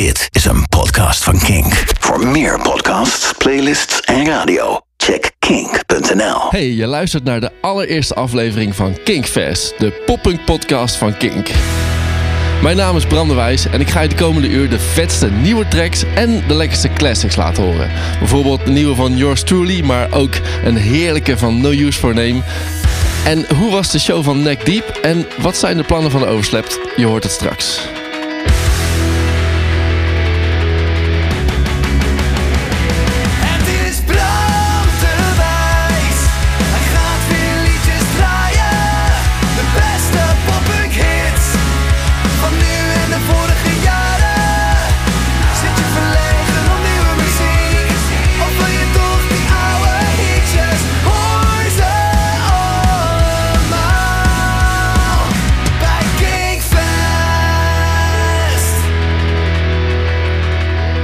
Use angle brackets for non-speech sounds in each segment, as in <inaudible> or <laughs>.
Dit is een podcast van Kink. Voor meer podcasts, playlists en radio, check kink.nl. Hey, je luistert naar de allereerste aflevering van Kinkfest, de poppunk podcast van Kink. Mijn naam is Bram de Wijs en ik ga je de komende uur de vetste nieuwe tracks en de lekkerste classics laten horen. Bijvoorbeeld de nieuwe van Yours Truly, maar ook een heerlijke van No Use For Name. En hoe was de show van Neck Deep en wat zijn de plannen van Overslept? Je hoort het straks.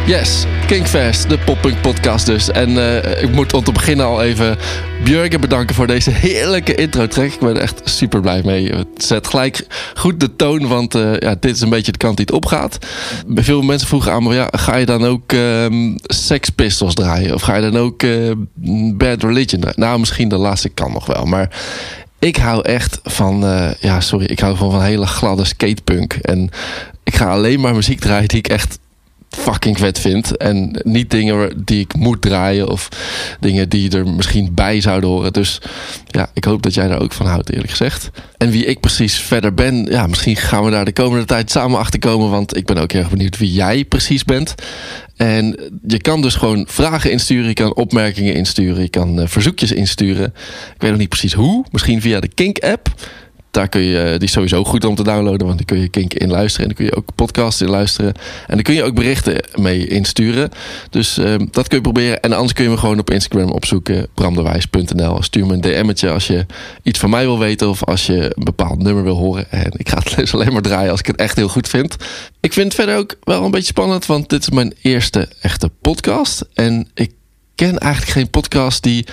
Yes, Kinkfest, de poppunk podcast dus. En eh, ik moet om te beginnen al even Björgen bedanken voor deze heerlijke intro track. Ik ben er echt super blij mee. Het zet gelijk goed de toon, want eh, ja, dit is een beetje de kant die het opgaat. Veel mensen vroegen aan me, ja, ga je dan ook ehm, Sex Pistols draaien? Of ga je dan ook eh, Bad Religion draaien? Nou, misschien de laatste kan nog wel, maar... Ik hou echt van, eh, ja sorry, ik hou van, van hele gladde skatepunk. En ik ga alleen maar muziek draaien die ik echt fucking vet vind. En niet dingen die ik moet draaien of dingen die er misschien bij zouden horen. Dus ja, ik hoop dat jij daar ook van houdt, eerlijk gezegd. En wie ik precies verder ben, ja, misschien gaan we daar de komende tijd samen achter komen. Want ik ben ook heel erg benieuwd wie jij precies bent. En je kan dus gewoon vragen insturen, je kan opmerkingen insturen, je kan eh, verzoekjes insturen. Ik weet nog niet precies hoe, misschien via de Kink-app. Daar kun je, die is sowieso goed om te downloaden, want dan kun je Kink in luisteren. En dan kun je ook podcasts in luisteren. En dan kun je ook berichten mee insturen. Dus eh, dat kun je proberen. En anders kun je me gewoon op Instagram opzoeken, bramdewijs.nl. Stuur me een DM'tje als je iets van mij wil weten of als je een bepaald nummer wil horen. En ik ga het <laughs> dus alleen maar draaien als ik het echt heel goed vind. Ik vind het verder ook wel een beetje spannend, want dit is mijn eerste echte podcast. En ik ken eigenlijk geen podcast die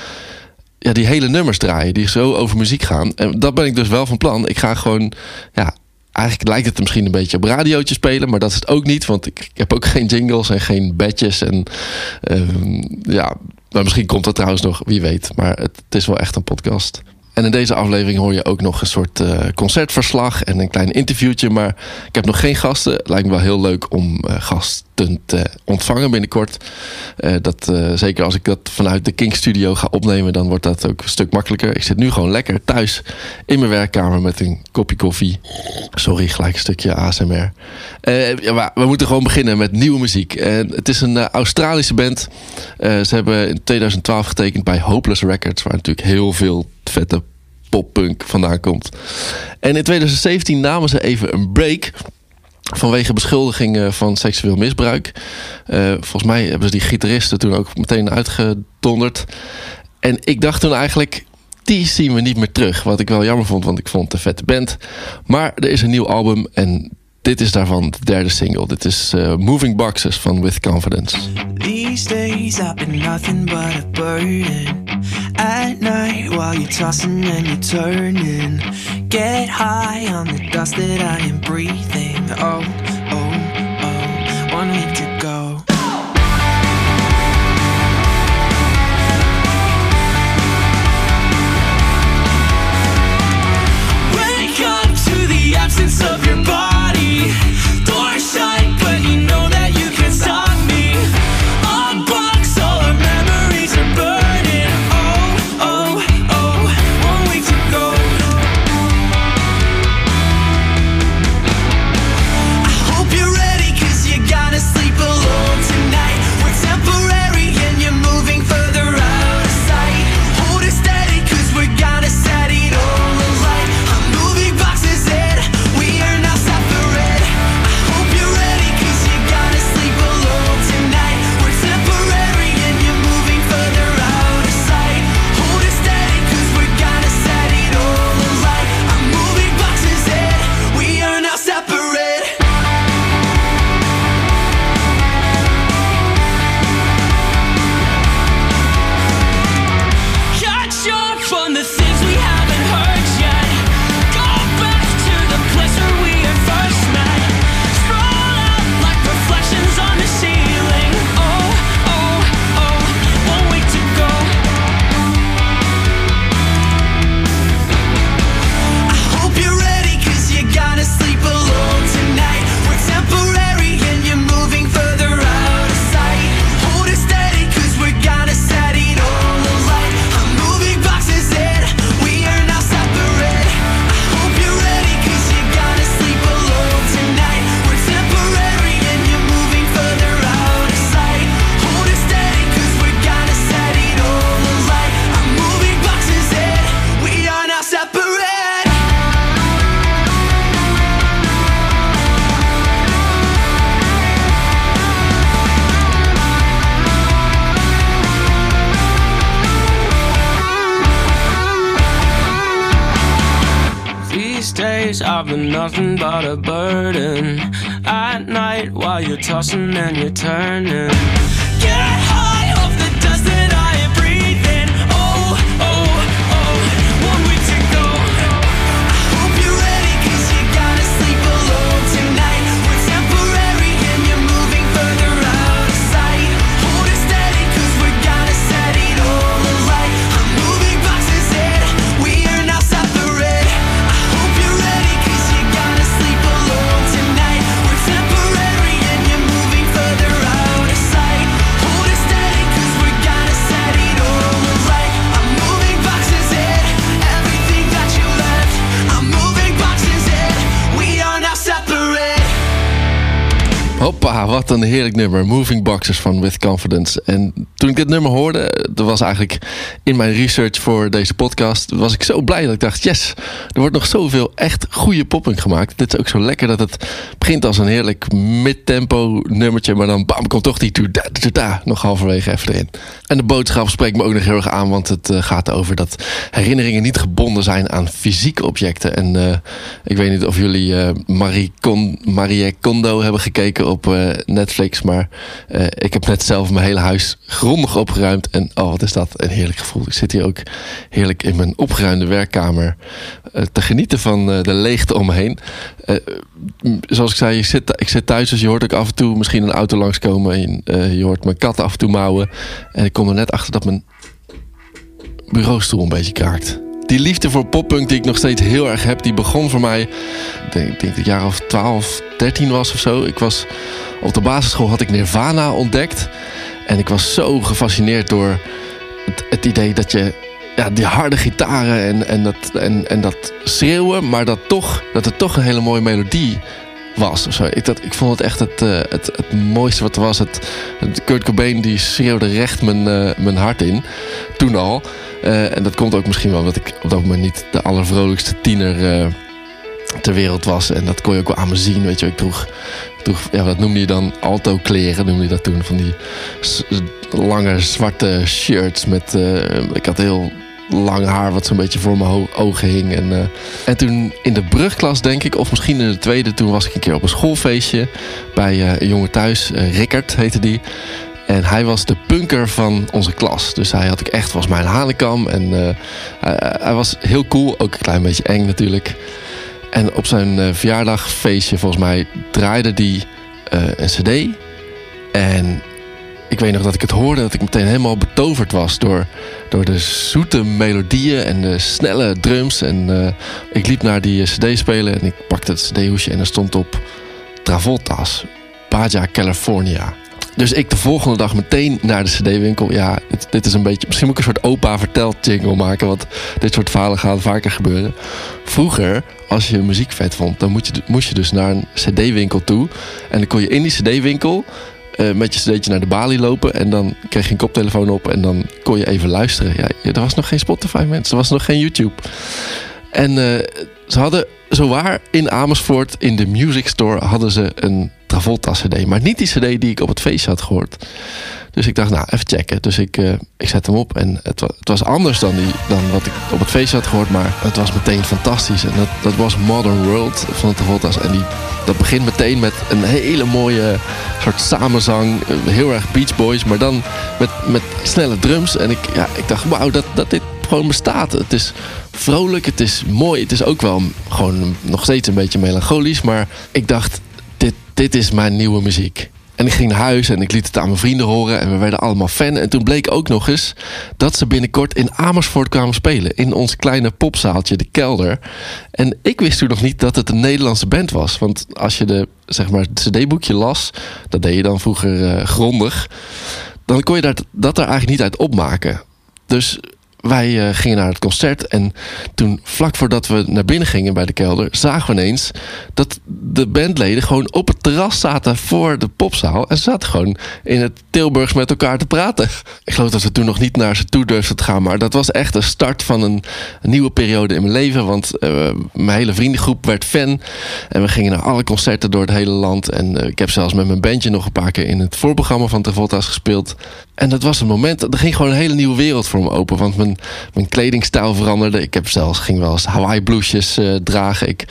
ja, die hele nummers draaien, die zo over muziek gaan. En dat ben ik dus wel van plan. Ik ga gewoon, ja, eigenlijk lijkt het misschien een beetje op radiootje spelen, maar dat is het ook niet, want ik, heb ook <laughs> geen jingles en geen badges. En ehm, ja, maar misschien komt dat trouwens nog, wie weet. Maar het, is wel echt een podcast. En in deze aflevering hoor je ook nog een soort eh, concertverslag en een klein interviewtje. Maar ik heb nog geen gasten. Lijkt me wel heel leuk om eh, gasten te ontvangen binnenkort. Eh, dat, eh, zeker als ik dat vanuit de Kink Studio ga opnemen, dan wordt dat ook een stuk makkelijker. Ik zit nu gewoon lekker thuis in mijn werkkamer met een kopje koffie. Sorry, gelijk een stukje ASMR. Eh, we moeten gewoon beginnen met nieuwe muziek. Het is een eh, Australische band. Eh, ze hebben in 2012 getekend bij Hopeless Records, waar natuurlijk heel veel vette poppunk vandaan komt. En in 2017 namen ze even een break. Vanwege beschuldigingen van seksueel misbruik. Eh, volgens mij hebben ze die gitaristen toen ook meteen uitgedonderd. En ik dacht toen eigenlijk, die zien we niet meer terug. Wat ik wel jammer vond, want ik vond het een vette band. Maar er is een nieuw album en dit is daarvan de derde single. Dit is eh, Moving Boxes van With Confidence. These days I've been nothing but a burden. At night while you're tossing and you're turning. Get high on the dust that I am breathing. Oh, oh, oh, one week to go. Een heerlijk nummer. Moving Boxes van With Confidence. En toen ik dit nummer hoorde, dat was eigenlijk in mijn research voor deze podcast, was ik zo blij dat ik dacht, yes, er wordt nog zoveel echt goede popping gemaakt. Dit is ook zo lekker dat het begint als een heerlijk mid-tempo nummertje, maar dan bam, komt toch die da da da nog halverwege even erin. En de boodschap spreekt me ook nog heel erg aan, want het eh, gaat over dat herinneringen niet gebonden zijn aan fysieke objecten. En eh, ik weet niet of jullie eh, Marie, Kondo hebben gekeken op Netflix, maar eh, ik heb net zelf mijn hele huis grondig opgeruimd. En oh, wat is dat een heerlijk gevoel. Ik zit hier ook heerlijk in mijn opgeruimde werkkamer eh, te genieten van eh, de leegte om me heen. Zoals ik zei, ik zit, ik zit thuis, dus je hoort ook af en toe misschien een auto langskomen. En, je hoort mijn kat af en toe mouwen. En ik kom er net achter dat mijn bureaustoel een beetje kraakt. Die liefde voor poppunk die ik nog steeds heel erg heb, die begon voor mij, ik denk, dat ik jaar of 12, 13 was of zo. Ik was op de basisschool had ik Nirvana ontdekt. En ik was zo gefascineerd door het, het idee dat je ja, die harde gitaren en, en, dat, en, en dat schreeuwen, maar dat, toch, dat het toch een hele mooie melodie was. Of zo. Ik, dat, ik vond het echt het, eh, het, het mooiste wat er was. Het, Kurt Cobain die schreeuwde recht mijn, eh, mijn hart in. Toen al. Eh, en dat komt ook misschien wel omdat ik op dat moment niet de allervrolijkste tiener ter wereld was. En dat kon je ook wel aan me zien. Weet je, ik droeg, droeg ja, wat noemde je dan? Alto kleren noemde je dat toen. Van die lange zwarte shirts met... ik had heel lang haar wat zo'n beetje voor mijn ogen hing. En, eh, en toen in de brugklas, denk ik, of misschien in de tweede... toen was ik een keer op een schoolfeestje bij eh, een jongen thuis. eh, Rickert heette die. En hij was de punker van onze klas. Dus hij had ik echt, was mijn hanenkam. En hij, hij was heel cool, ook een klein beetje eng natuurlijk. En op zijn verjaardagfeestje, volgens mij, draaide eh, een cd. En ik weet nog dat ik het hoorde, dat ik meteen helemaal betoverd was door, door de zoete melodieën en de snelle drums. En eh, ik liep naar die cd-speler en ik pakte het cd-hoesje en er stond op Travolta's, Baja California. Dus ik de volgende dag meteen naar de cd-winkel. Ja, dit, is een beetje... Misschien moet ik een soort opa vertelt jingle maken. Want dit soort verhalen gaan vaker gebeuren. Vroeger, als je muziek vet vond... dan moet je, moest je dus naar een cd-winkel toe. En dan kon je in die cd-winkel... eh, met je cd'tje naar de balie lopen. En dan kreeg je een koptelefoon op. En dan kon je even luisteren. Ja, er was nog geen Spotify, mensen. Er was nog geen YouTube. En eh, ze hadden zowaar in Amersfoort in de music store hadden ze een Travolta CD. Maar niet die CD die ik op het feestje had gehoord. Dus ik dacht, nou, even checken. Dus ik, eh, ik zet hem op. En het, het was anders dan, die, dan wat ik op het feestje had gehoord. Maar het was meteen fantastisch. En dat, dat was Modern World van de Travolta's. En die, dat begint meteen met een hele mooie soort samenzang. Heel erg Beach Boys. Maar dan met, met snelle drums. En ik, ja, ik dacht, wauw, dat, dat dit gewoon bestaat. Het is vrolijk, het is mooi. Het is ook wel gewoon nog steeds een beetje melancholisch. Maar ik dacht, dit, dit is mijn nieuwe muziek. En ik ging naar huis en ik liet het aan mijn vrienden horen. En we werden allemaal fan. En toen bleek ook nog eens dat ze binnenkort in Amersfoort kwamen spelen. In ons kleine popzaaltje, de Kelder. En ik wist toen nog niet dat het een Nederlandse band was. Want als je de, zeg maar, het cd-boekje las, dat deed je dan vroeger eh, grondig. Dan kon je dat, dat er eigenlijk niet uit opmaken. Dus wij eh, gingen naar het concert en toen vlak voordat we naar binnen gingen bij de kelder, zagen we ineens dat de bandleden gewoon op het terras zaten voor de popzaal en ze zaten gewoon in het Tilburgs met elkaar te praten. Ik geloof dat we toen nog niet naar ze toe durfden te gaan, maar dat was echt de start van een, nieuwe periode in mijn leven, want eh, mijn hele vriendengroep werd fan en we gingen naar alle concerten door het hele land en eh, ik heb zelfs met mijn bandje nog een paar keer in het voorprogramma van Travolta's gespeeld. En dat was een moment, er ging gewoon een hele nieuwe wereld voor me open. Want mijn mijn, kledingstijl veranderde. Ik heb zelfs, ging wel eens Hawaii blouses eh, dragen. Ik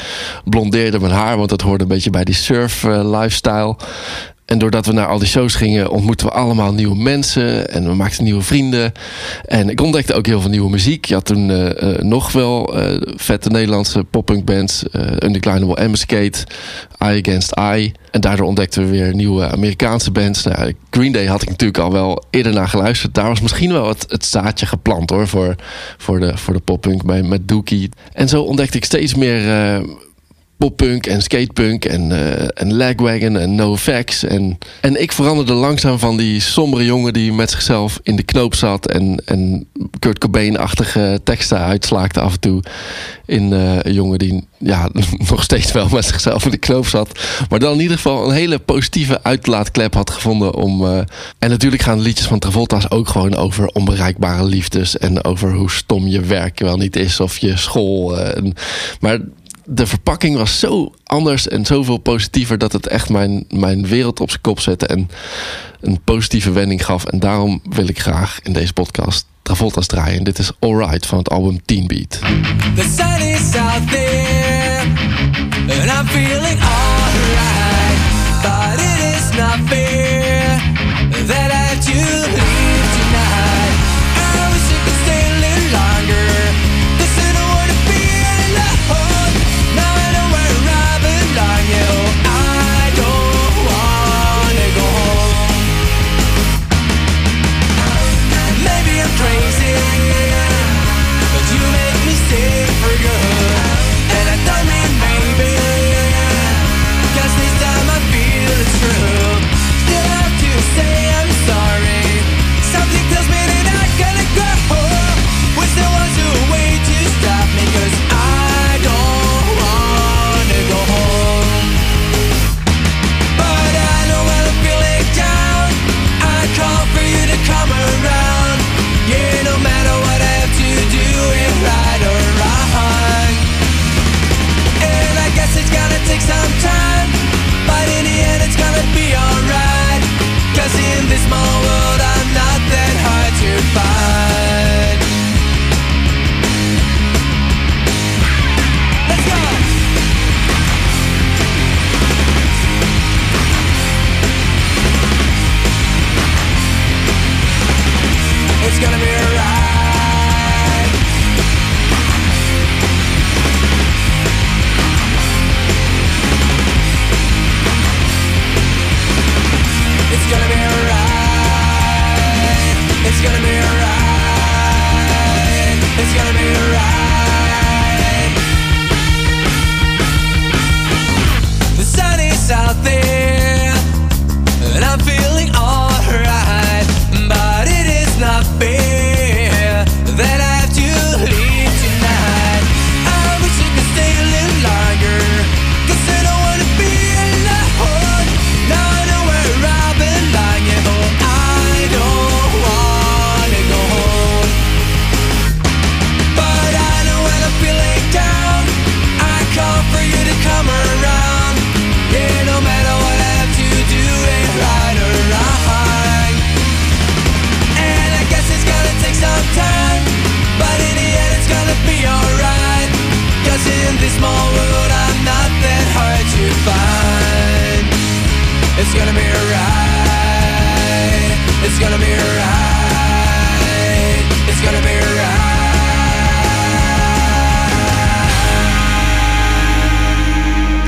blondeerde mijn haar, want dat hoorde een beetje bij die surf eh, lifestyle. En doordat we naar al die shows gingen, ontmoetten we allemaal nieuwe mensen. En we maakten nieuwe vrienden. En ik ontdekte ook heel veel nieuwe muziek. Je had toen eh, eh, nog wel eh, vette Nederlandse poppunk bands. Undeclinable Ambuscade, Eye Against Eye. En daardoor ontdekten we weer nieuwe Amerikaanse bands. Nou, Green Day had ik natuurlijk al wel eerder naar geluisterd. Daar was misschien wel het, het zaadje geplant hoor. Voor, voor, de, voor de poppunk met Dookie. En zo ontdekte ik steeds meer... poppunk en skatepunk en, eh en lagwagon en NoFX. En, en ik veranderde langzaam van die sombere jongen die met zichzelf in de knoop zat en, en Kurt Cobain-achtige teksten uitslaakte af en toe. In eh, een jongen die ja, <laughs> nog steeds wel met zichzelf in de knoop zat. Maar dan in ieder geval een hele positieve uitlaatklep had gevonden om... eh, en natuurlijk gaan liedjes van Travolta's ook gewoon over onbereikbare liefdes. En over hoe stom je werk wel niet is of je school. en, maar de verpakking was zo anders en zoveel positiever dat het echt mijn, mijn wereld op zijn kop zette en een positieve wending gaf. En daarom wil ik graag in deze podcast Travolta's draaien. En dit is Alright van het album Teen Beat. The sun is out there, and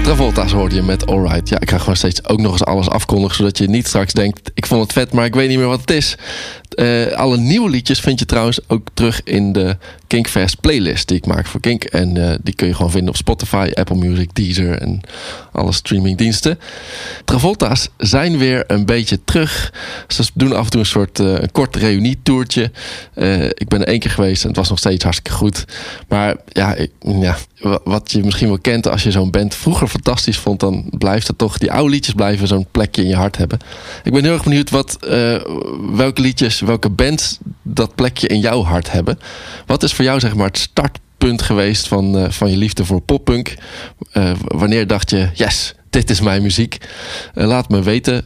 Travolta's hoorde je met Alright. Ja, ik ga gewoon steeds ook nog eens alles afkondigen... zodat je niet straks denkt, ik vond het vet, maar ik weet niet meer wat het is. Eh, alle nieuwe liedjes vind je trouwens ook terug in de Kinkfest playlist... die ik maak voor Kink. En eh, die kun je gewoon vinden op Spotify, Apple Music, Deezer... en alle streamingdiensten. Travolta's zijn weer een beetje terug. Ze doen af en toe een soort eh, een kort reunietourtje. Eh ik ben er één keer geweest en het was nog steeds hartstikke goed. Maar ja, ik, ja wa- wat je misschien wel kent als je zo'n band vroeger fantastisch vond, dan blijft het toch. Die oude liedjes blijven zo'n plekje in je hart hebben. Ik ben heel erg benieuwd wat, welke liedjes, welke bands dat plekje in jouw hart hebben. Wat is voor jou zeg maar het startpunt geweest van, eh, van je liefde voor poppunk? Eh, wanneer dacht je, yes, dit is mijn muziek? Eh, laat me weten.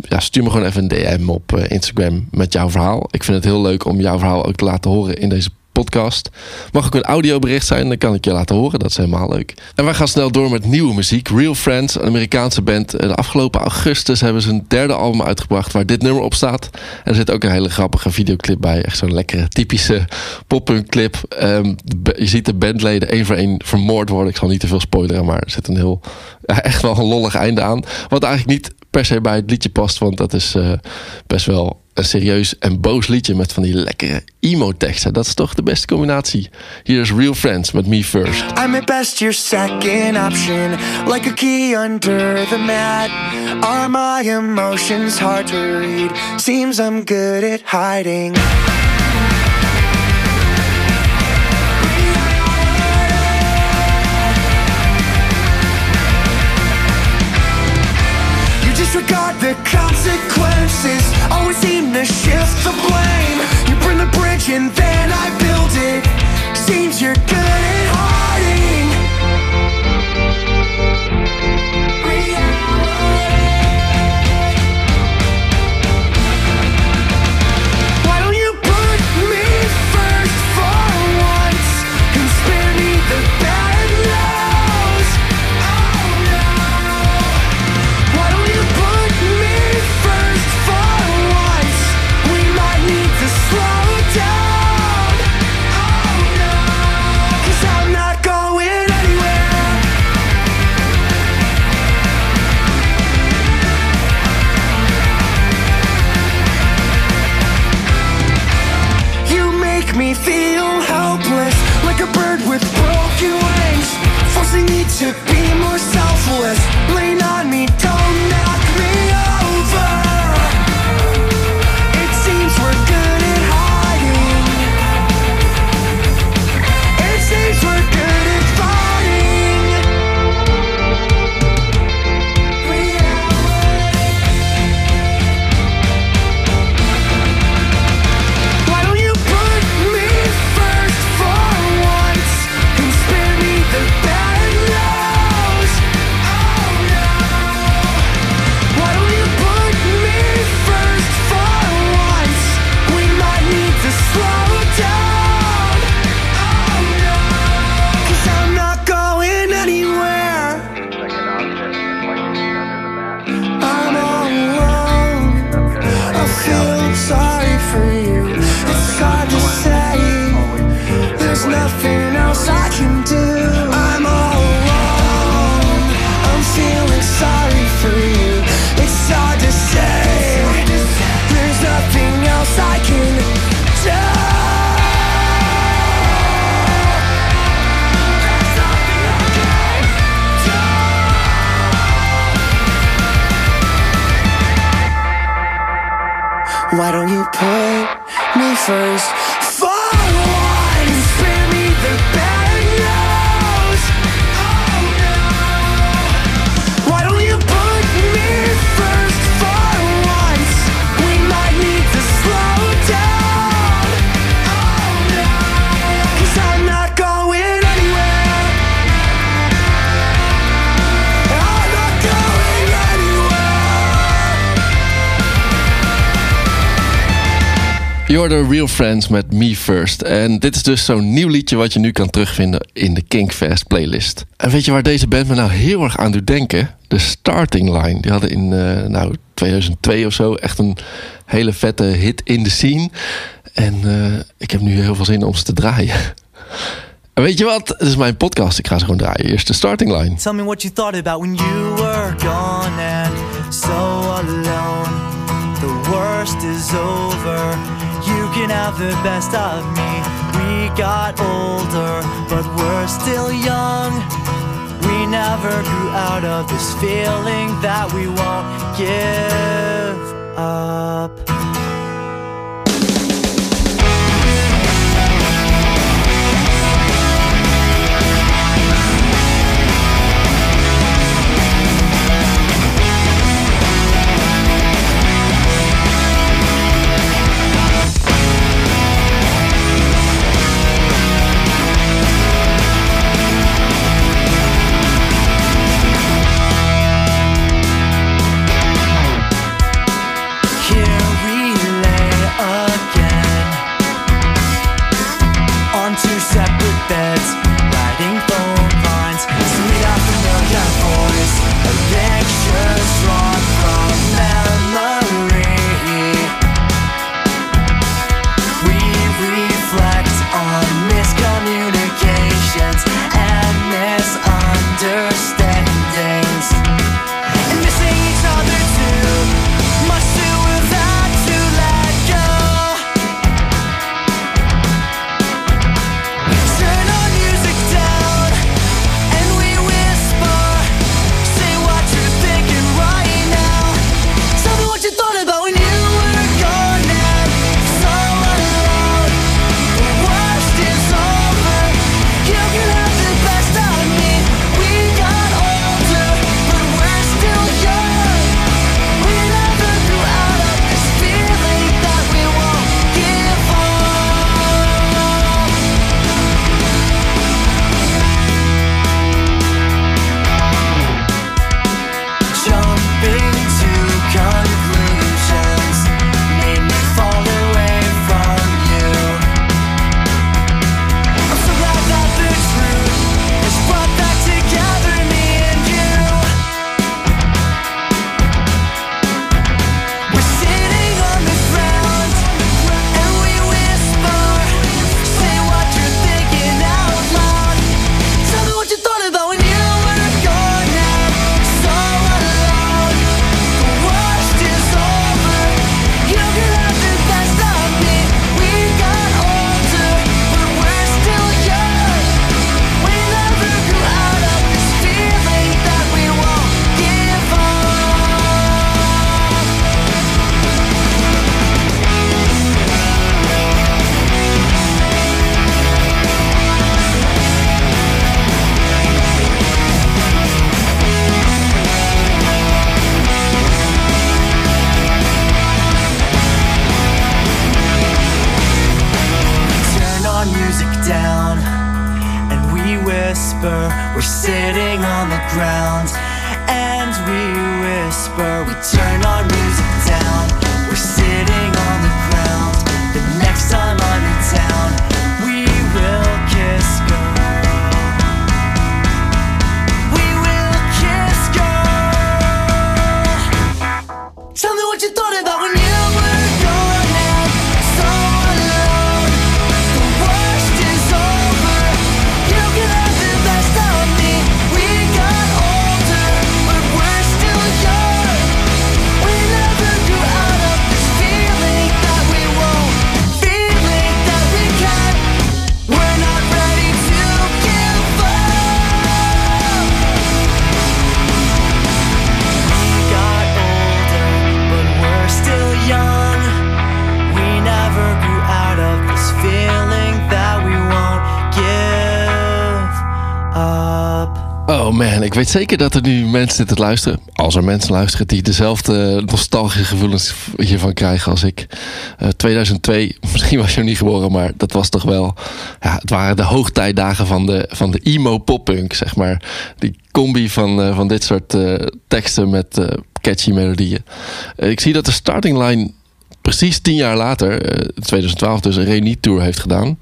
Ja, stuur me gewoon even een DM op Instagram met jouw verhaal. Ik vind het heel leuk om jouw verhaal ook te laten horen in deze podcast. Mag ook een audiobericht zijn, dan kan ik je laten horen. Dat is helemaal leuk. En wij gaan snel door met nieuwe muziek. Real Friends, een Amerikaanse band. De afgelopen augustus hebben ze een derde album uitgebracht waar dit nummer op staat. En er zit ook een hele grappige videoclip bij. Echt zo'n lekkere, typische poppunk clip. Ehm, je ziet de bandleden één voor één vermoord worden. Ik zal niet te veel spoileren, maar er zit een heel, <laughs> echt wel een lollig einde aan. Wat eigenlijk niet per se bij het liedje past, want dat is uh, best wel serieus en boos liedje met van die lekkere emo-teksten. Dat is toch de beste combinatie. Hier is Real Friends met Me First. I'm at best your second option, like a key under the mat. Are my emotions hard to read? Seems I'm good at hiding. Consequences, always seem to shift the blame. You burn the bridge and then I build it. Seems you're good Je hoorde Real Friends met Me First. En dit is dus zo'n nieuw liedje wat je nu kan terugvinden in de Kinkfest playlist. En weet je waar deze band me nou heel erg aan doet denken? De Starting Line. Die hadden in eh, nou, 2002 of zo echt een hele vette hit in de scene. En eh, ik heb nu heel veel zin om ze te draaien. <laughs> En weet je wat? Het is mijn podcast. Ik ga ze gewoon draaien. Eerst de Starting Line. Tell me what you thought about when you were gone and so alone. The worst is over. You can have the best of me. We got older, but we're still young. We never grew out of this feeling that we won't give up. Zeker dat er nu mensen zitten te luisteren. Als er mensen luisteren die dezelfde nostalgische gevoelens hiervan krijgen als ik. Eh, 2002, <laughs> misschien was je nog niet geboren, maar dat was toch wel. Ja, het waren de hoogtijdagen van de, van de emo poppunk, zeg maar. Die combi van, eh, van dit soort eh, teksten met eh, catchy melodieën. Eh, ik zie dat de starting line precies tien jaar later, eh, 2012, dus een reunietour heeft gedaan.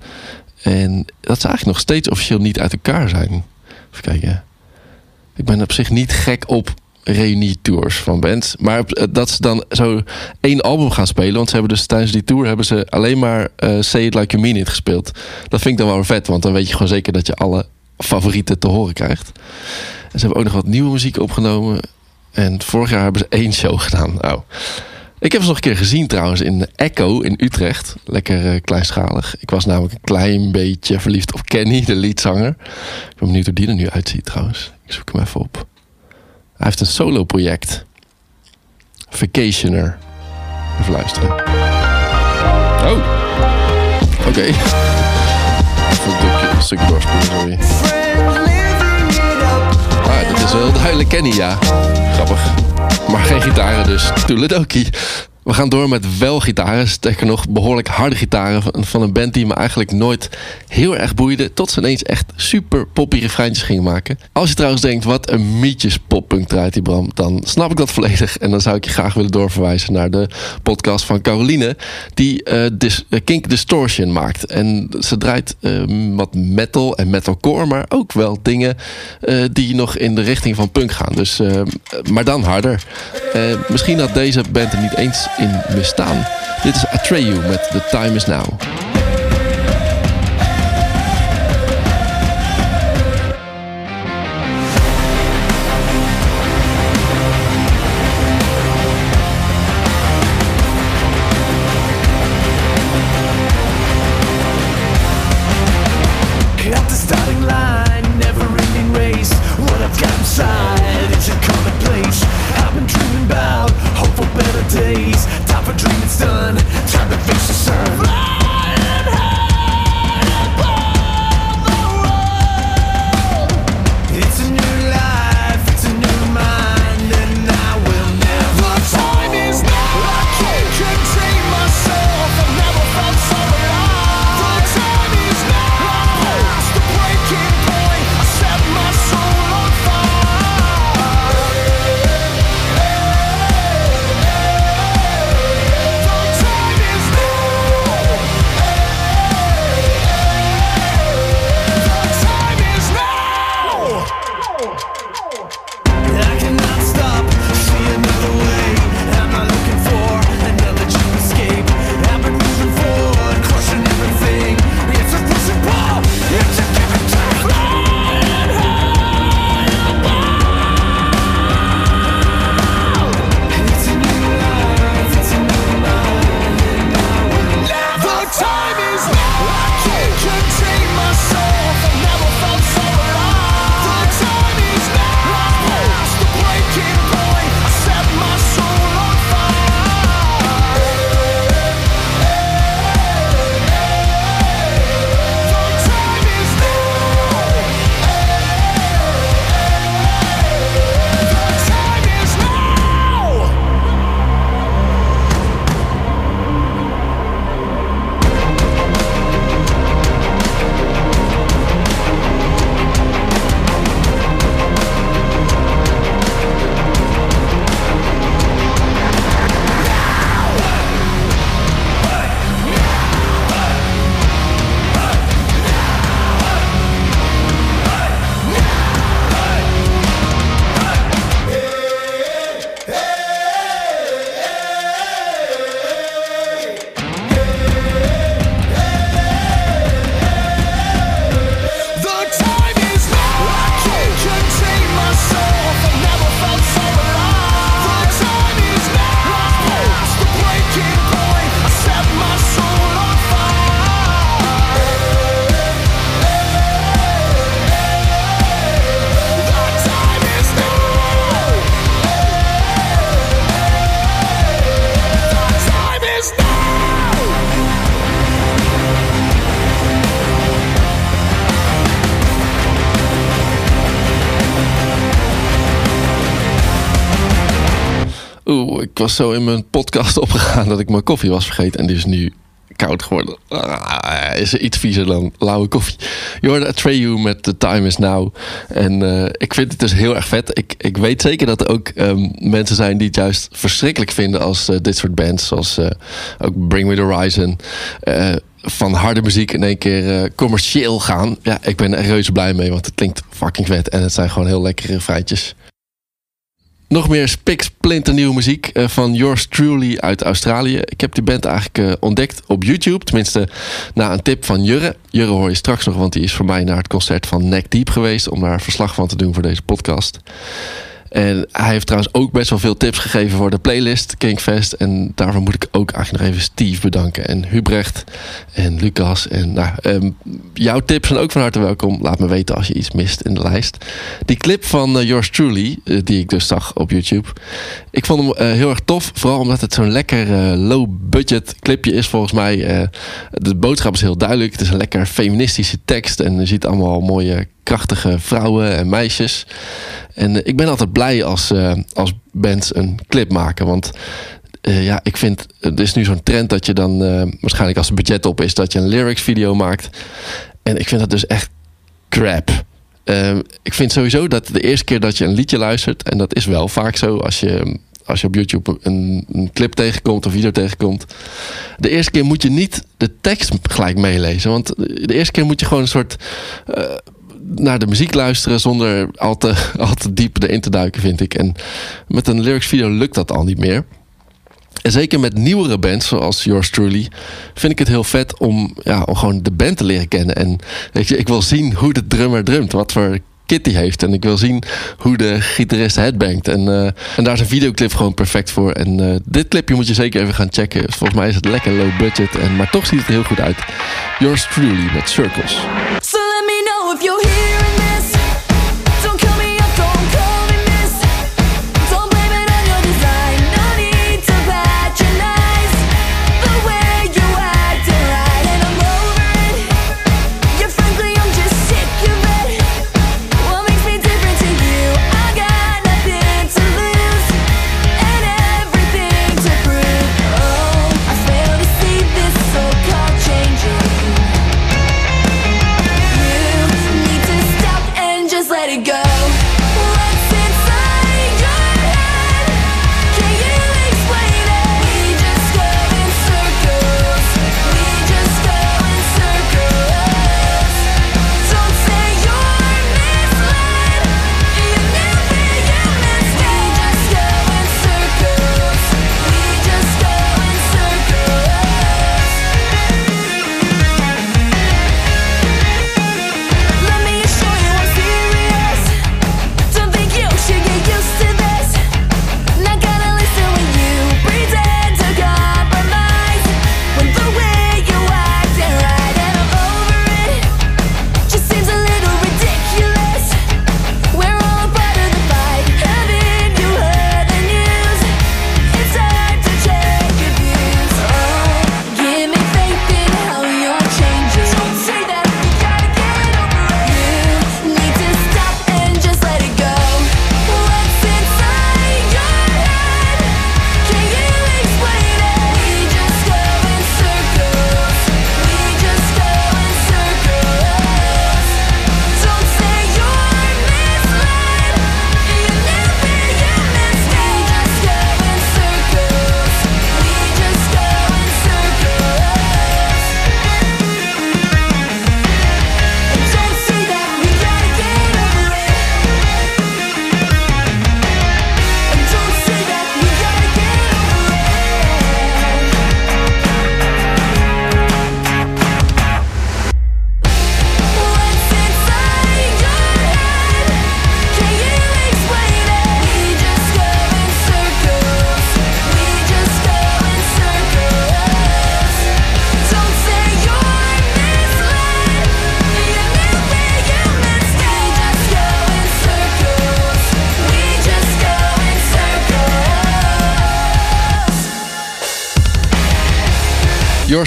En dat ze eigenlijk nog steeds officieel niet uit elkaar zijn. Even kijken. Ik ben op zich niet gek op reunietours van bands. Maar eh, dat ze dan zo één album gaan spelen. Want ze hebben dus tijdens die tour hebben ze alleen maar eh, Say It Like You Mean It gespeeld. Dat vind ik dan wel vet. Want dan weet je gewoon zeker dat je alle favorieten te horen krijgt. En ze hebben ook nog wat nieuwe muziek opgenomen. En vorig jaar hebben ze één show gedaan. Nou, ik heb ze nog een keer gezien trouwens in Echo in Utrecht. Lekker eh, kleinschalig. Ik was namelijk een klein beetje verliefd op Kenny, de leadzanger. Ik ben benieuwd hoe die er nu uitziet trouwens. Ik zoek hem even op. Hij heeft een solo project. Vacationer. Even luisteren. Oh. Oké. Even een stukje, doorspoelen, sorry. Ah, dit is wel duidelijk Kenny, ja. Grappig. Maar geen gitaren dus. Toeledoki. We gaan door met wel gitaren. Sterker nog, behoorlijk harde gitaren. Van, een band die me eigenlijk nooit heel erg boeide. Tot ze ineens echt super poppy refreintjes gingen maken. Als je trouwens denkt, wat een mietjes poppunk draait die Bram. Dan snap ik dat volledig. En dan zou ik je graag willen doorverwijzen naar de podcast van Caroline. Die eh, eh, Kink Distortion maakt. En ze draait eh, wat metal en metalcore. Maar ook wel dingen die nog in de richting van punk gaan. Dus, maar dan harder. Misschien had deze band er niet eens in bestaan. Dit is Atreyu met The Time Is Now. Zo in mijn podcast <laughs> opgegaan dat ik mijn koffie was vergeten. En die is nu koud geworden. Ah, is iets viezer dan lauwe koffie. Je hoorde Atreyu met The Time Is Now. En eh, ik vind het dus heel erg vet. Ik, ik weet zeker dat er ook ehm, mensen zijn die het juist verschrikkelijk vinden als eh, dit soort bands. Zoals eh, ook Bring Me The Horizon. van harde muziek in één keer commercieel gaan. Ja, ik ben er reuze blij mee, want het klinkt fucking vet. En het zijn gewoon heel lekkere feitjes. Nog meer spiksplinternieuwe muziek eh, van Yours Truly uit Australië. Ik heb die band eigenlijk eh, ontdekt op YouTube. Tenminste, na een tip van Jurre. Jurre hoor je straks nog, want die is voor mij naar het concert van Neck Deep geweest... om daar verslag van te doen voor deze podcast. En hij heeft trouwens ook best wel veel tips gegeven voor de playlist Kinkfest. En daarvoor moet ik ook eigenlijk nog even Steve bedanken. En Hubrecht en Lucas. En nou, ehm, jouw tips zijn ook van harte welkom. Laat me weten als je iets mist in de lijst. Die clip van eh, Yours Truly, eh, die ik dus zag op YouTube. Ik vond hem eh, heel erg tof. Vooral omdat het zo'n lekker eh, low-budget clipje is volgens mij. De boodschap is heel duidelijk. Het is een lekker feministische tekst. En je ziet allemaal mooie krachtige vrouwen en meisjes. En eh, ik ben altijd blij als, eh, als bands een clip maken. Want eh, ja, ik vind, er is nu zo'n trend dat je dan, waarschijnlijk als het budget op is, dat je een lyrics video maakt. En ik vind dat dus echt crap. Ehm, ik vind sowieso dat de eerste keer dat je een liedje luistert, en dat is wel vaak zo als je, als je op YouTube een, een clip tegenkomt of video tegenkomt. De eerste keer moet je niet de tekst gelijk meelezen. Want de eerste keer moet je gewoon een soort naar de muziek luisteren zonder al te, <laughs> al te diep erin te duiken, vind ik. En met een lyrics video lukt dat al niet meer. En zeker met nieuwere bands zoals Yours Truly vind ik het heel vet om, ja, om gewoon de band te leren kennen. En weet je, ik wil zien hoe de drummer drumt, wat voor kit die heeft. En ik wil zien hoe de gitarist headbangt. En, eh, en daar is een videoclip gewoon perfect voor. En eh, dit clipje moet je zeker even gaan checken. Volgens mij is het lekker low budget, en, maar toch ziet het heel goed uit. Yours Truly met Circles. If you're hearing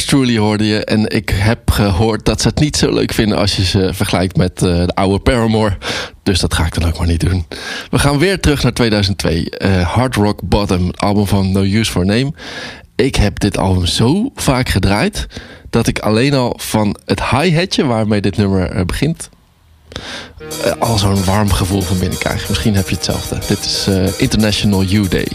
Truly hoorde je. En ik heb gehoord dat ze het niet zo leuk vinden als je ze vergelijkt met eh, de oude Paramore. Dus dat ga ik dan ook maar niet doen. We gaan weer terug naar 2002. Eh, Hard Rock Bottom, album van No Use for Name. Ik heb dit album zo vaak gedraaid dat ik alleen al van het hi-hatje waarmee dit nummer eh, begint. al zo'n warm gevoel van binnen krijg. Misschien heb je hetzelfde. Dit is International You Day.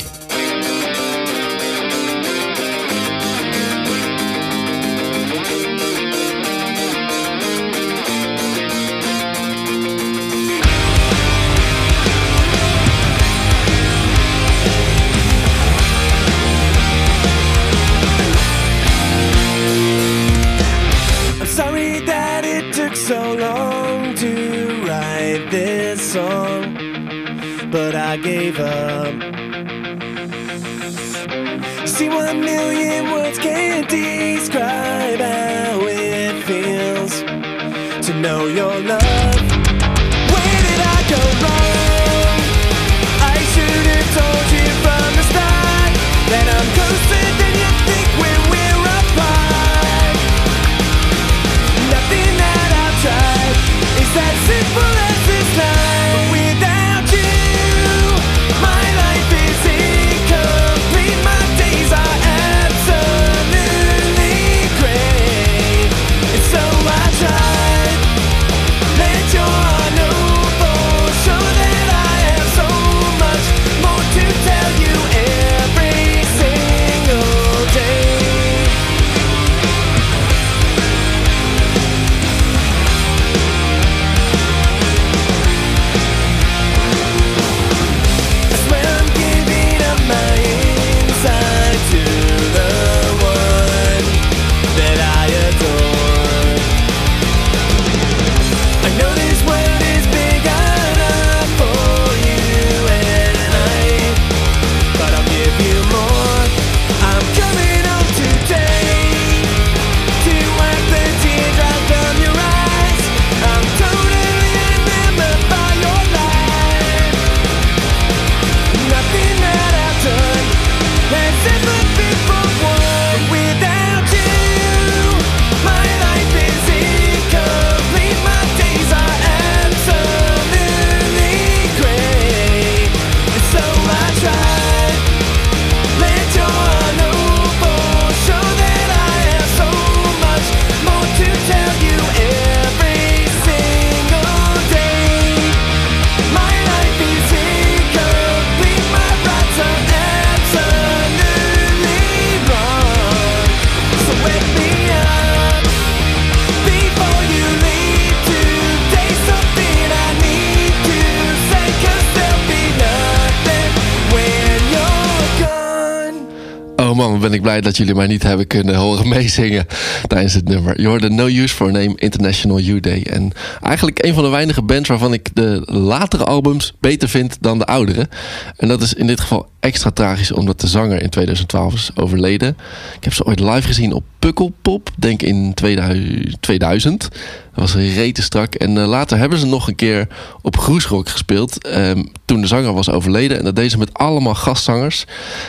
Ik blij dat jullie mij niet hebben kunnen horen <laughs> meezingen tijdens het nummer. Je hoorde No Use for Name International You Day. En eigenlijk een van de weinige bands waarvan ik de latere albums beter vind dan de oudere. En dat is in dit geval extra tragisch omdat de zanger in 2012 is overleden. Ik heb ze ooit live gezien op Pukkelpop, denk in 2000. 2000. Dat was rete strak. En eh, later hebben ze nog een keer op Groesrock gespeeld. ehm, toen de zanger was overleden. En dat deden ze met allemaal gastzangers.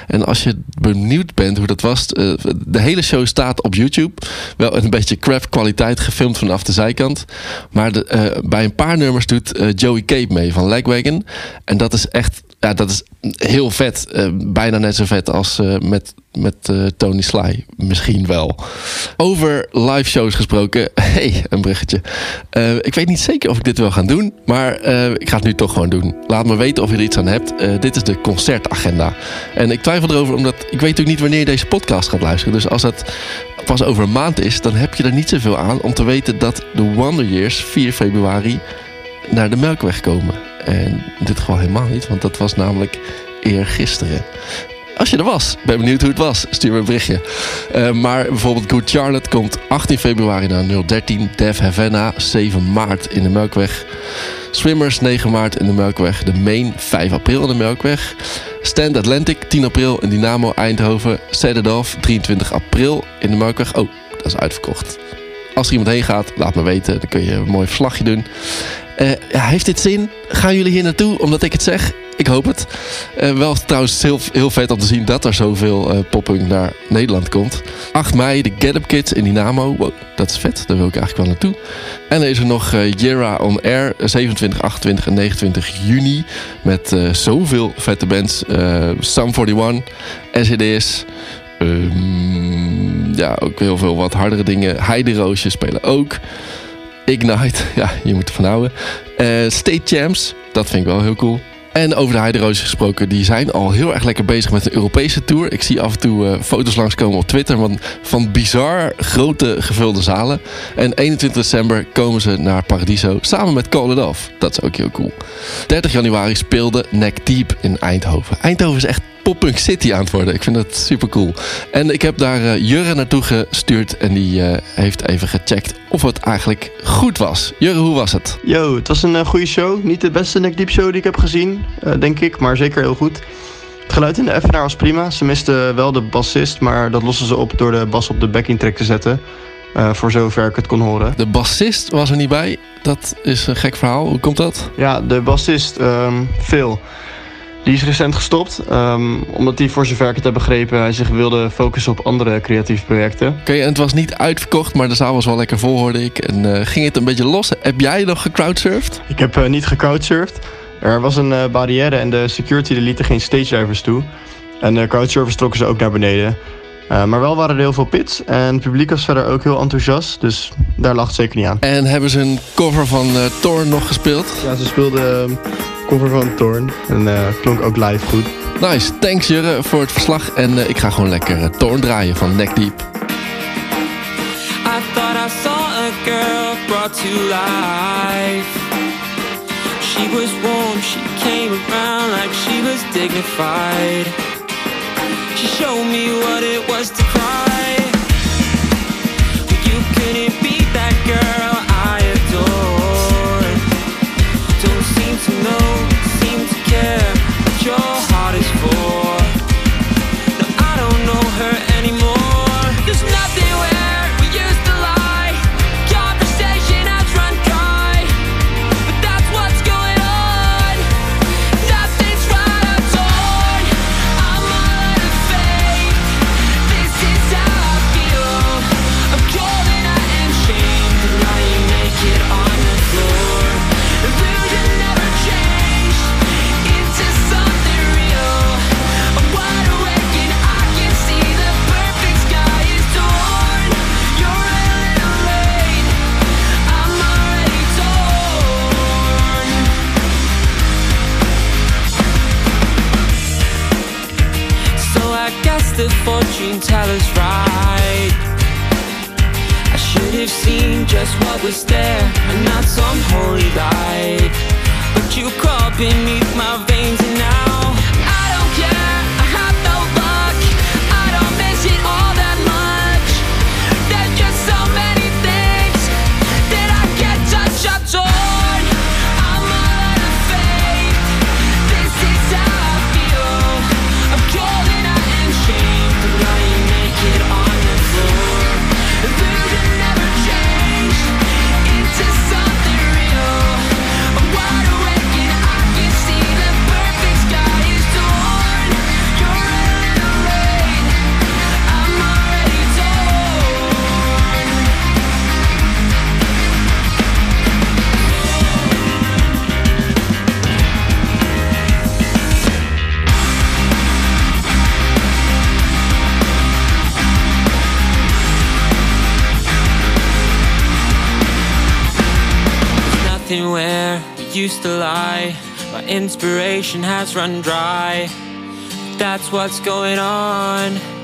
En als je benieuwd bent hoe dat was. eh, de hele show staat op YouTube. Wel een beetje crap kwaliteit gefilmd vanaf de zijkant. Maar de, eh, bij een paar nummers doet Joey Cape mee van Legwagon. En dat is echt ja, dat is heel vet. Eh, bijna net zo vet als eh, met, met eh, Tony Sly. Misschien wel. Over live shows gesproken. <laughs> hey, een bruggetje. Ik weet niet zeker of ik dit wil gaan doen. Maar ik ga het nu toch gewoon doen. Laat me weten of je er iets aan hebt. Dit is de concertagenda. En ik twijfel erover omdat ik weet natuurlijk niet wanneer je deze podcast gaat luisteren. Dus als het pas over een maand is, dan heb je er niet zoveel aan om te weten dat de Wonder Years 4 februari naar de Melkweg komen. En in dit geval helemaal niet, want dat was namelijk eergisteren. Als je er was, ben benieuwd hoe het was, stuur me een berichtje. Eh, maar bijvoorbeeld Good Charlotte komt 18 februari naar 013. Def Havana 7 maart in de Melkweg. Swimmers 9 maart in de Melkweg. De Main 5 april in de Melkweg. Stand Atlantic 10 april in Dynamo Eindhoven. Set It Off 23 april in de Melkweg. Oh, dat is uitverkocht. Als er iemand heen gaat, laat me weten. Dan kun je een mooi verslagje doen. Eh, heeft dit zin? Gaan jullie hier naartoe omdat ik het zeg? Ik hoop het. Eh, wel trouwens heel, heel vet om te zien dat er zoveel eh poppunk naar Nederland komt. 8 mei de Get Kids in Dynamo. Wow, dat is vet. Daar wil ik eigenlijk wel naartoe. En dan is er nog Jera on Air. 27, 28 en 29 juni. Met zoveel vette bands. Sum 41, SED's. ehm, ja, ook heel veel wat hardere dingen. Heideroosjes spelen ook. Ignite, ja, je moet ervan houden. Eh, State Champs, dat vind ik wel heel cool. En over de Heideroosjes gesproken, die zijn al heel erg lekker bezig met een Europese tour. Ik zie af en toe eh, foto's langskomen op Twitter van, van bizar grote gevulde zalen. En 21 december komen ze naar Paradiso samen met Call It Off. Dat is ook heel cool. 30 januari speelde Neck Deep in Eindhoven. Eindhoven is echt pop-punk city aan het worden. Ik vind dat super cool. En ik heb daar eh, Jurre naartoe gestuurd en die eh, heeft even gecheckt of het eigenlijk goed was. Jurre, hoe was het? Yo, het was een eh, goede show. Niet de beste Neck Deep show die ik heb gezien, denk ik, maar zeker heel goed. Het geluid in de Effenaar was prima. Ze misten wel de bassist, maar dat lossen ze op door de bas op de backing track te zetten. Eh, voor zover ik het kon horen. De bassist was er niet bij. Dat is een gek verhaal. Hoe komt dat? Ja, de bassist, ehm, Phil, die is recent gestopt. ehm, omdat hij, voor zover ik het heb begrepen, hij zich wilde focussen op andere creatieve projecten. Oké, en het was niet uitverkocht, maar de zaal was wel lekker vol, hoorde ik. En eh, ging het een beetje los? Heb jij nog gecrowdsurfd? Ik heb eh, niet gecouchsurfd. Er was een eh, barrière en de security lieten geen stage divers toe. En de crowdsurfers trokken ze ook naar beneden. Eh, maar wel waren er heel veel pits en het publiek was verder ook heel enthousiast. Dus daar lag het zeker niet aan. En hebben ze een cover van eh Thorn nog gespeeld? Ja, ze speelden cover van Thorn en eh, klonk ook live goed. Nice, thanks Jurre voor het verslag. En eh, ik ga gewoon lekker eh, Thorn draaien van Neck Deep. I thought I saw a girl brought to life. She was warm, she came around like she was dignified. She showed me what it was to cry. Just what was there and not some holy light. But you crawl beneath my veins and I inspiration has run dry. That's what's going on.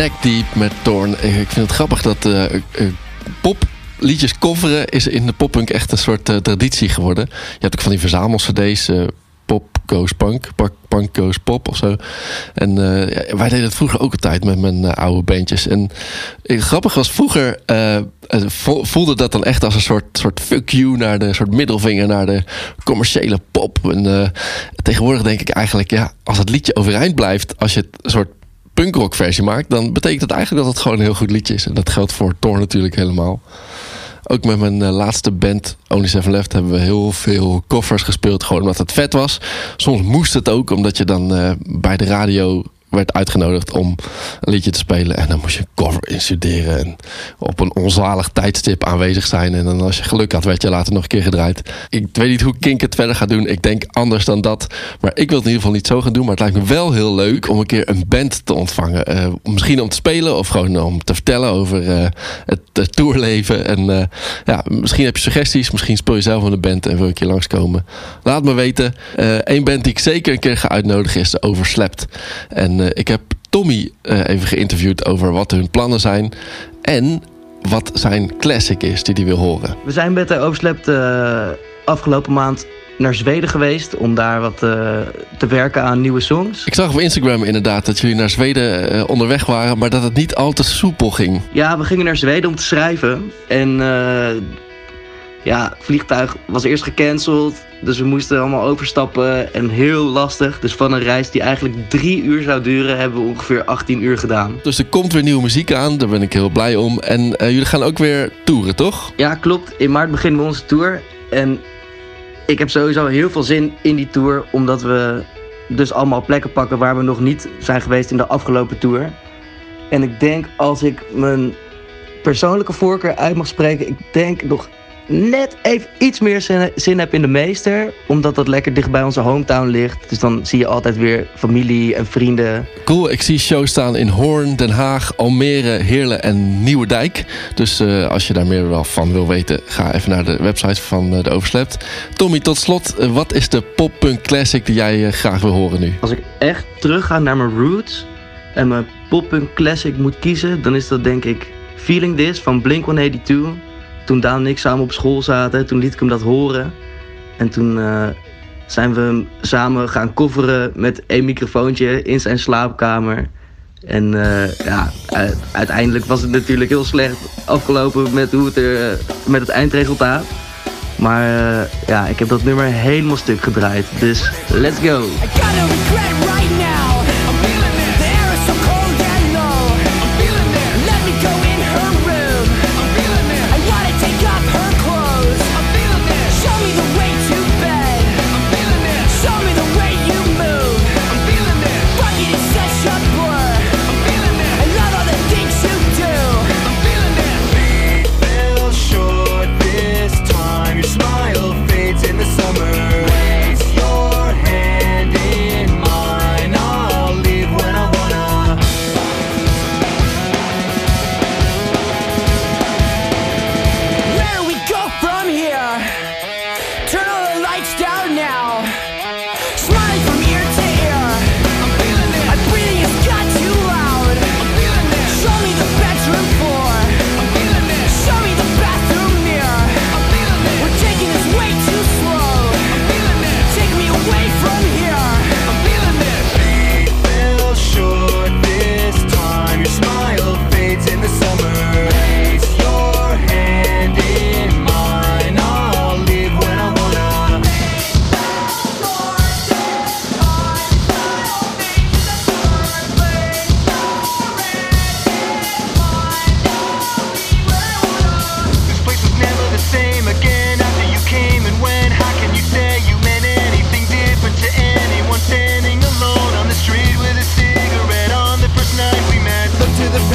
Neck Deep met Thorn. Ik vind het grappig dat eh, eh, popliedjes coveren is in de poppunk echt een soort eh, traditie geworden. Je hebt ook van die verzamels-cd's, eh, Pop Goes Punk, Punk, Goes Pop of zo. En wij deden het vroeger ook altijd met mijn oude bandjes. En grappig was, vroeger vo- voelde dat dan echt als een soort, soort fuck you naar de soort middelvinger naar de commerciële pop. En tegenwoordig denk ik eigenlijk, ja, als het liedje overeind blijft, als je het soort punkrock versie maakt, dan betekent het eigenlijk dat het gewoon een heel goed liedje is. En dat geldt voor Thor natuurlijk helemaal. Ook met mijn eh, laatste band, Only Seven Left, hebben we heel veel koffers gespeeld. Gewoon omdat het vet was. Soms moest het ook, omdat je dan eh, bij de radio werd uitgenodigd om een liedje te spelen. En dan moest je cover instuderen en op een onzalig tijdstip aanwezig zijn. En dan als je geluk had, werd je later nog een keer gedraaid. Ik weet niet hoe Kink het verder gaat doen. Ik denk anders dan dat. Maar ik wil het in ieder geval niet zo gaan doen. Maar het lijkt me wel heel leuk om een keer een band te ontvangen. Eh, misschien om te spelen of gewoon om te vertellen over eh, het, tourleven. En eh, ja, misschien heb je suggesties. Misschien speel je zelf in een band en wil je een keer langskomen. Laat me weten. Eén band die ik zeker een keer ga uitnodigen is de Overslept. En eh, ik heb Tommy eh, even geïnterviewd over wat hun plannen zijn. En wat zijn classic is die hij wil horen. We zijn met de Overslept eh, afgelopen maand naar Zweden geweest om daar wat te werken aan nieuwe songs. Ik zag op Instagram inderdaad dat jullie naar Zweden onderweg waren, maar dat het niet al te soepel ging. Ja, we gingen naar Zweden om te schrijven. En ja, het vliegtuig was eerst gecanceld. Dus we moesten allemaal overstappen en heel lastig. Dus van een reis die eigenlijk drie uur zou duren, hebben we ongeveer 18 uur gedaan. Dus er komt weer nieuwe muziek aan, daar ben ik heel blij om. En eh, jullie gaan ook weer toeren, toch? Ja, klopt. In maart beginnen we onze tour. En ik heb sowieso heel veel zin in die tour. Omdat we dus allemaal plekken pakken waar we nog niet zijn geweest in de afgelopen tour. En ik denk als ik mijn persoonlijke voorkeur uit mag spreken. Ik denk nog net even iets meer zin, zin heb in de meester. Omdat dat lekker dicht bij onze hometown ligt. Dus dan zie je altijd weer familie en vrienden. Cool, ik zie shows staan in Hoorn, Den Haag, Almere, Heerlen en Nieuwerdijk. Dus eh, als je daar meer wel van wil weten, ga even naar de website van eh, de Overslept. Tommy, tot slot, eh, wat is de pop-punk classic die jij graag wil horen nu? Als ik echt terug ga naar mijn roots en mijn pop-punk classic moet kiezen, dan is dat denk ik Feeling This van Blink-182. Toen Daan en ik samen op school zaten, toen liet ik hem dat horen. En toen eh, zijn we hem samen gaan coveren met één microfoontje in zijn slaapkamer. En eh, ja, uiteindelijk was het natuurlijk heel slecht afgelopen met, hoe het er, eh, met het eindresultaat. Maar ja, ik heb dat nummer helemaal stuk gedraaid. Dus let's go! I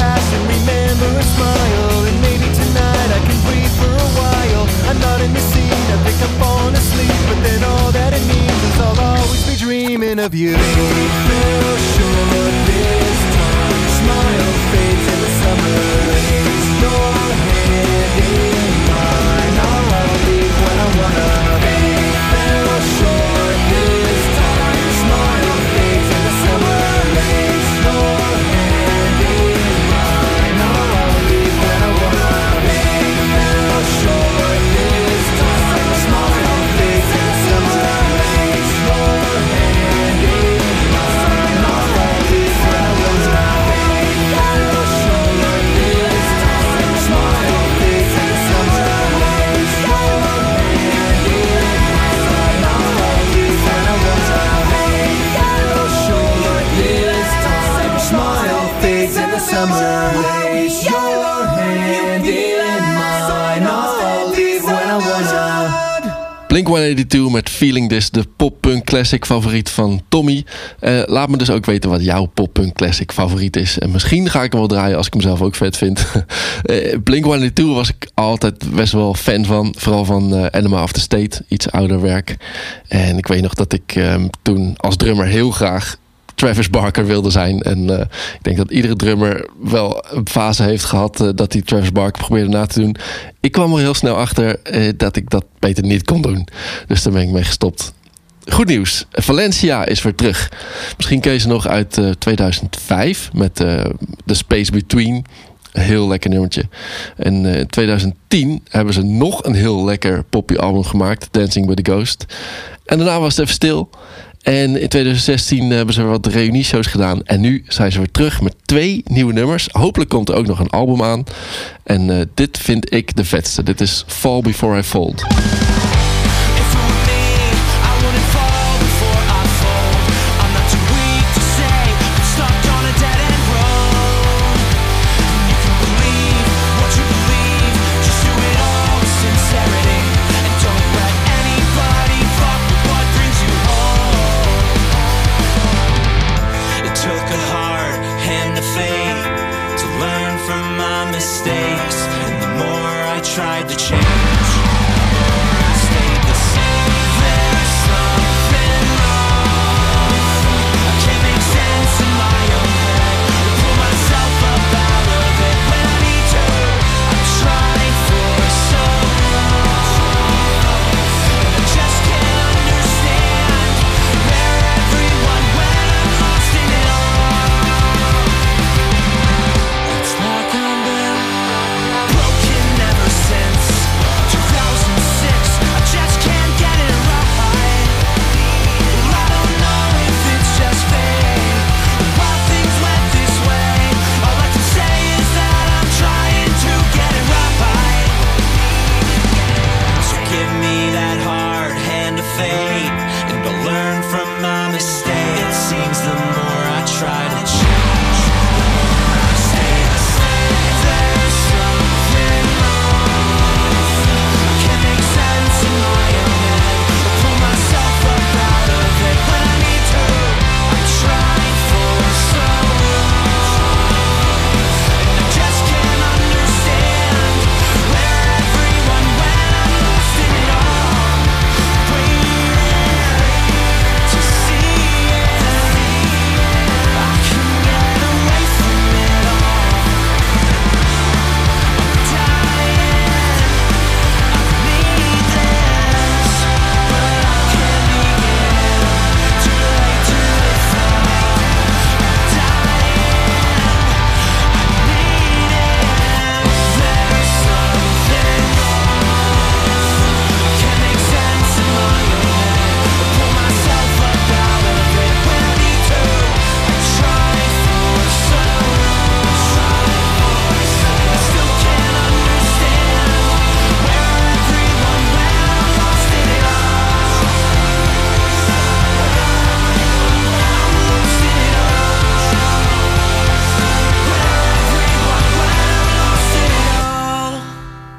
past and remember a smile, and maybe tonight I can breathe for a while. I'm not in the scene, I think I'm falling asleep, but then all that it means is I'll always be dreaming of you. Fell short this time, smile fades in the summer. Place your hand in mine, Blink-182 met Feeling This, de pop-punk classic favoriet van Tommy. Eh, laat me dus ook weten wat jouw pop-punk classic favoriet is. En misschien ga ik hem wel draaien als ik hem zelf ook vet vind. <laughs> Eh, uh, Blink-182 was ik altijd best wel fan van. Vooral van Animal of the State, iets ouder werk. En ik weet nog dat ik ehm, toen als drummer heel graag Travis Barker wilde zijn. En eh, ik denk dat iedere drummer wel een fase heeft gehad eh, dat hij Travis Barker probeerde na te doen. Ik kwam er heel snel achter eh, dat ik dat beter niet kon doen. Dus daar ben ik mee gestopt. Goed nieuws. Valencia is weer terug. Misschien ken je ze nog uit eh, 2005 met The Space Between. Een heel lekker nummertje. En in 2010 hebben ze nog een heel lekker poppy album gemaakt. Dancing with the Ghost. En daarna was het even stil. En in 2016 hebben ze wat reunieshows gedaan. En nu zijn ze weer terug met twee nieuwe nummers. Hopelijk komt er ook nog een album aan. En eh, dit vind ik de vetste. Dit is Fall Before I Fold.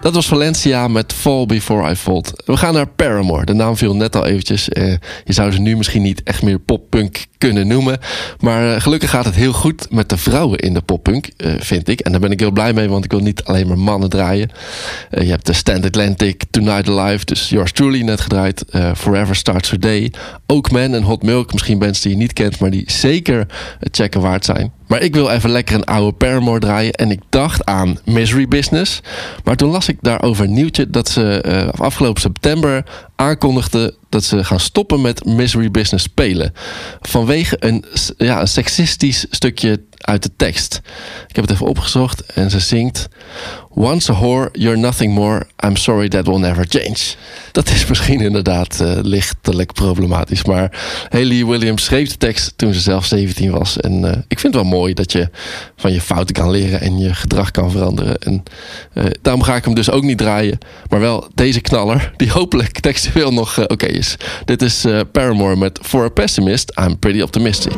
Dat was Valencia met Fall Before I Fold. We gaan naar Paramore. De naam viel net al eventjes. Eh, je zou ze nu misschien niet echt meer poppunk kunnen noemen. Maar eh, gelukkig gaat het heel goed met de vrouwen in de poppunk, eh, vind ik. En daar ben ik heel blij mee, want ik wil niet alleen maar mannen draaien. Eh, je hebt de Stand Atlantic, Tonight Alive, dus yours truly net gedraaid. Forever Starts Her Day. Ook Man en Hot Milk, misschien bands die je niet kent, maar die zeker het checken waard zijn. Maar ik wil even lekker een oude Paramore draaien. En ik dacht aan Misery Business. Maar toen las ik daarover een nieuwtje dat ze eh, afgelopen september aankondigden dat ze gaan stoppen met Misery Business spelen. Vanwege een, ja, een seksistisch stukje uit de tekst. Ik heb het even opgezocht en ze zingt... Once a whore, you're nothing more. I'm sorry that will never change. Dat is misschien inderdaad eh, lichtelijk problematisch. Maar Haley Williams schreef de tekst toen ze zelf 17 was. En eh, ik vind het wel mooi dat je van je fouten kan leren en je gedrag kan veranderen. En eh, daarom ga ik hem dus ook niet draaien. Maar wel deze knaller, die hopelijk textueel nog oké is. Dit is Paramore met For a Pessimist, I'm Pretty Optimistic.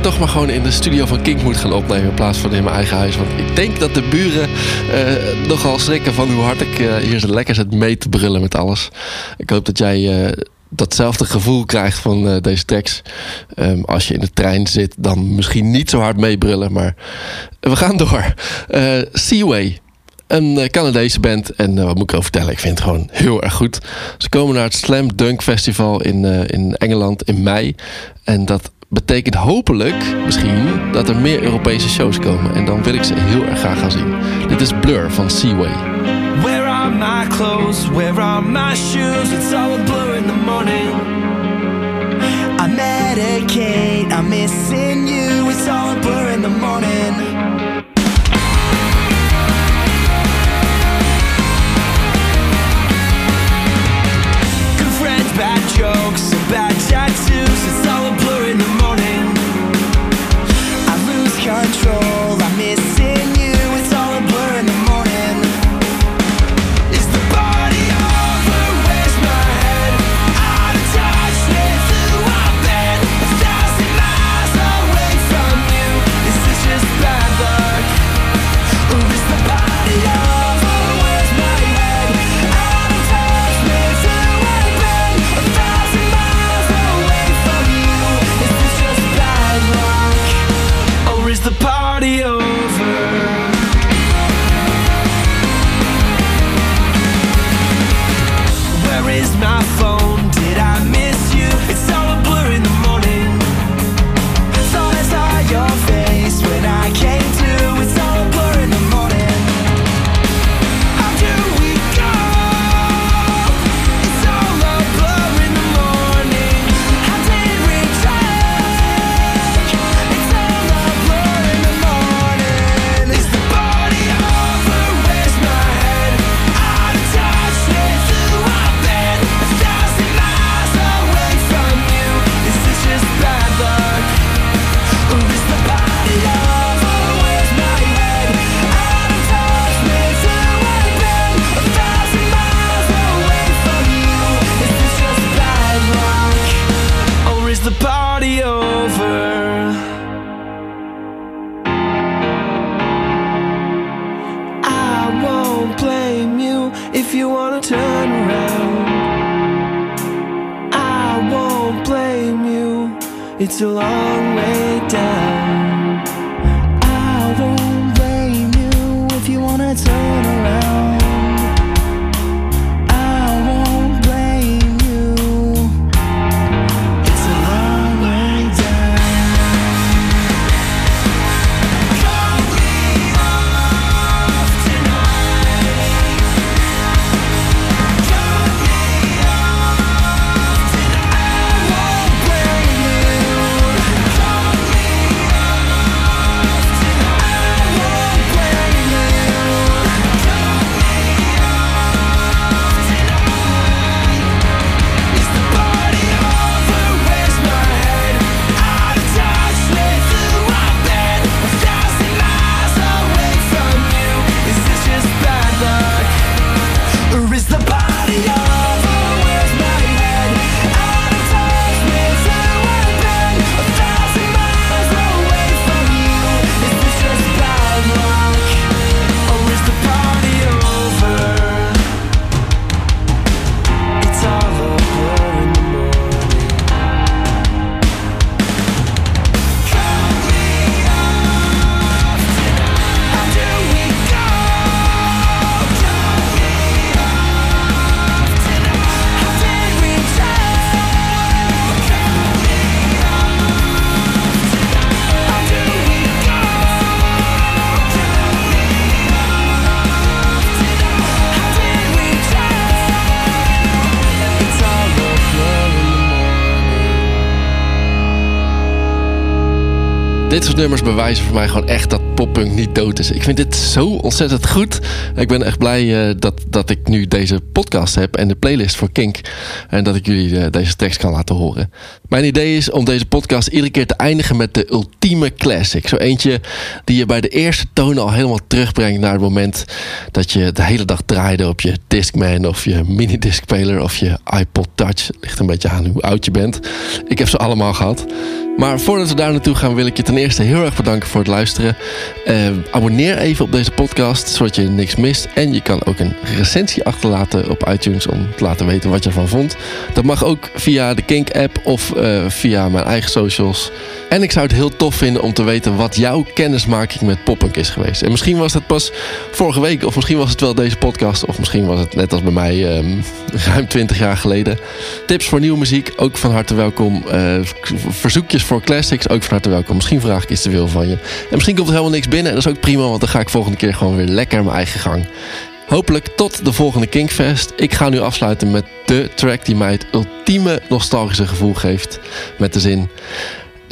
toch maar gewoon in de studio van Kink moet gaan opnemen in plaats van in mijn eigen huis. Want ik denk dat de buren eh, nogal schrikken van hoe hard ik eh, hier zo lekker zit mee te brullen met alles. Ik hoop dat jij eh, datzelfde gevoel krijgt van deze tracks. Ehm, als je in de trein zit, dan misschien niet zo hard meebrullen, maar we gaan door. Seaway een Canadese band. En wat moet ik over vertellen? Ik vind het gewoon heel erg goed. Ze komen naar het Slam Dunk Festival in, in Engeland in mei. En dat betekent hopelijk misschien dat er meer Europese shows komen. En dan wil ik ze heel erg graag gaan zien. Dit is Blur van Seaway. Where are my clothes? Where are my shoes? It's all blur in the morning. medicate. medicaid, miss it. nummers bewijzen voor mij gewoon echt dat poppunk niet dood is. Ik vind dit zo ontzettend goed. Ik ben echt blij eh, dat, dat ik nu deze podcast heb en de playlist voor Kink. En dat ik jullie eh, deze tekst kan laten horen. Mijn idee is om deze podcast iedere keer te eindigen met de ultieme classic. Zo eentje die je bij de eerste toon al helemaal terugbrengt naar het moment dat je de hele dag draaide op je Discman of je minidiscspeler of je iPod Touch. Ligt een beetje aan hoe oud je bent. Ik heb ze allemaal gehad. Maar voordat we daar naartoe gaan, wil ik je ten eerste heel erg bedanken voor het luisteren. Eh, abonneer even op deze podcast, zodat je niks mist. En je kan ook een recensie achterlaten op iTunes om te laten weten wat je ervan vond. Dat mag ook via de Kink-app of eh, via mijn eigen socials. En ik zou het heel tof vinden om te weten wat jouw kennismaking met poppunk is geweest. En misschien was het pas vorige week, of misschien was het wel deze podcast, of misschien was het net als bij mij ehm, <laughs> ruim 20 jaar geleden. Tips voor nieuwe muziek, ook van harte welkom. Eh, verzoekjes voor classics, ook van harte welkom. Misschien vraag ik iets te veel van je. En misschien komt er helemaal niks binnen, en dat is ook prima, want dan ga ik volgende keer gewoon weer lekker mijn eigen gang. Hopelijk tot de volgende Kinkfest. Ik ga nu afsluiten met de track die mij het ultieme nostalgische gevoel geeft. Met de zin...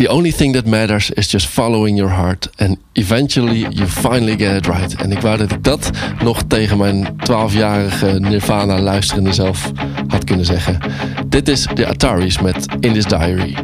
The only thing that matters is just following your heart. And eventually you finally get it right. En ik wou dat ik dat nog tegen mijn 12-jarige Nirvana luisterende zelf had kunnen zeggen. Dit is de Ataris met In This Diary.